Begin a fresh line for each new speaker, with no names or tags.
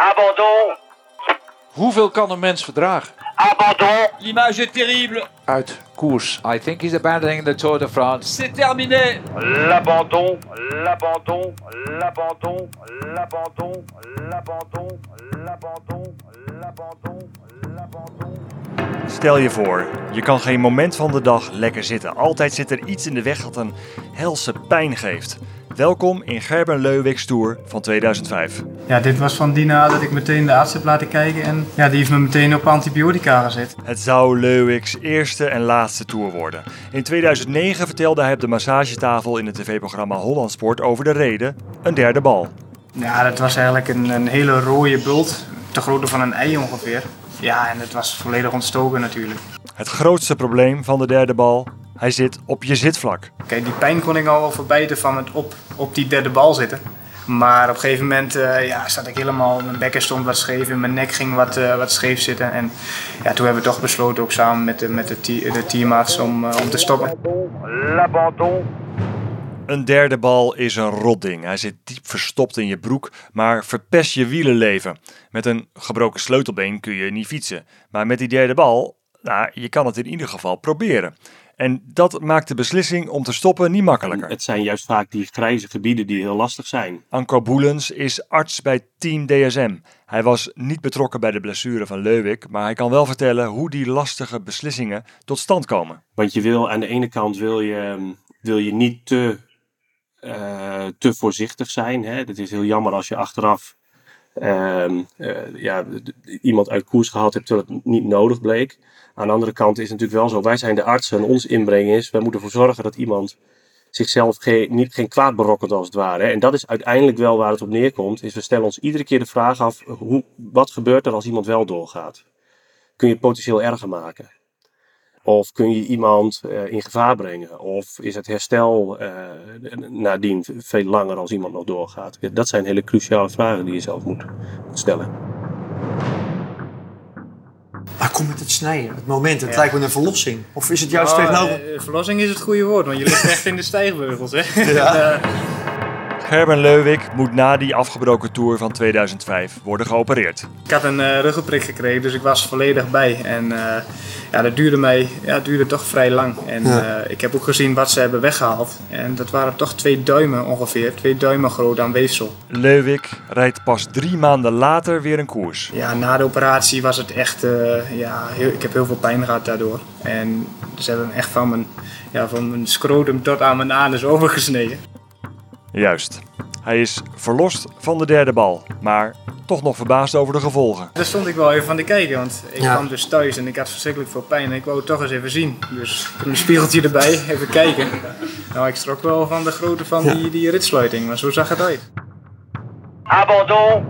Abandon.
Hoeveel kan een mens verdragen?
Abandon.
L'image est terrible.
Uit koers.
I think he's abandoning the Tour de France.
C'est terminé.
L'abandon, l'abandon, l'abandon, l'abandon, l'abandon, l'abandon, l'abandon, l'abandon.
Stel je voor, je kan geen moment van de dag lekker zitten. Altijd zit er iets in de weg dat een helse pijn geeft. Welkom in Gerben Leuwik's Tour van 2005.
Ja, dit was van Dina dat ik meteen de arts heb laten kijken en ja, die heeft me meteen op antibiotica gezet.
Het zou Leuwik's eerste en laatste tour worden. In 2009 vertelde hij op de massagetafel in het tv-programma Holland Sport over de reden, een derde bal.
Ja, dat was eigenlijk een, een hele rode bult, te grootte van een ei ongeveer. Ja, en het was volledig ontstoken natuurlijk.
Het grootste probleem van de derde bal, hij zit op je zitvlak.
Kijk, die pijn kon ik al wel verbijten van het op, op die derde bal zitten. Maar op een gegeven moment eh, ja, zat ik helemaal, mijn bekken stond wat scheef en mijn nek ging wat, eh, wat scheef zitten. En ja, toen hebben we toch besloten, ook samen met de, met de, de teamarts, om, eh, om te stoppen.
L'abandon.
Een derde bal is een rotding. Hij zit diep verstopt in je broek, maar verpest je wielenleven. Met een gebroken sleutelbeen kun je niet fietsen. Maar met die derde bal, nou, je kan het in ieder geval proberen. En dat maakt de beslissing om te stoppen niet makkelijker.
Het zijn juist vaak die grijze gebieden die heel lastig zijn.
Anko Boelens is arts bij Team DSM. Hij was niet betrokken bij de blessure van Leuwik, maar hij kan wel vertellen hoe die lastige beslissingen tot stand komen.
Want je wil aan de ene kant wil je, wil je niet te, eh, te voorzichtig zijn. Het is heel jammer als je achteraf ehm, eh, ja, iemand uit koers gehaald hebt terwijl het niet nodig bleek. Aan de andere kant is het natuurlijk wel zo, wij zijn de artsen en ons inbreng is, wij moeten ervoor zorgen dat iemand zichzelf geen, niet, geen kwaad berokkent als het ware. En dat is uiteindelijk wel waar het op neerkomt, is we stellen ons iedere keer de vraag af, hoe, wat gebeurt er als iemand wel doorgaat? Kun je het potentieel erger maken? Of kun je iemand eh, in gevaar brengen? Of is het herstel eh, nadien veel langer als iemand nog doorgaat? Dat zijn hele cruciale vragen die je zelf moet, stellen.
Maar kom met het snijden, het moment, het
Ja.
lijkt me een verlossing. Of is het juist
Oh,
tegenover?
eh, verlossing is het goede woord, want je ligt echt in de stijgbeugels. Hè?
Ja.
Gerben Leuwik moet na die afgebroken tour van 2005 worden geopereerd.
Ik had een eh ruggenprik gekregen, dus ik was volledig bij. En eh, ja, dat duurde mij ja, duurde toch vrij lang. En
Ja.
eh, ik heb ook gezien wat ze hebben weggehaald. En dat waren toch twee duimen ongeveer, twee duimen groot aan weefsel.
Leuwik rijdt pas drie maanden later weer een koers.
Ja, na de operatie was het echt, eh, ja, heel, ik heb heel veel pijn gehad daardoor. En ze hebben hem echt van mijn, ja, van mijn scrotum tot aan mijn anus overgesneden.
Juist. Hij is verlost van de derde bal, maar toch nog verbaasd over de gevolgen.
Daar stond ik wel even van te kijken, want ik
Ja.
kwam dus thuis en ik had verschrikkelijk veel pijn en ik wou het toch eens even zien. Dus ik heb een spiegeltje erbij, even kijken. Nou, ik schrok wel van de grootte van die, die ritsluiting, maar zo zag het uit.
Abandon.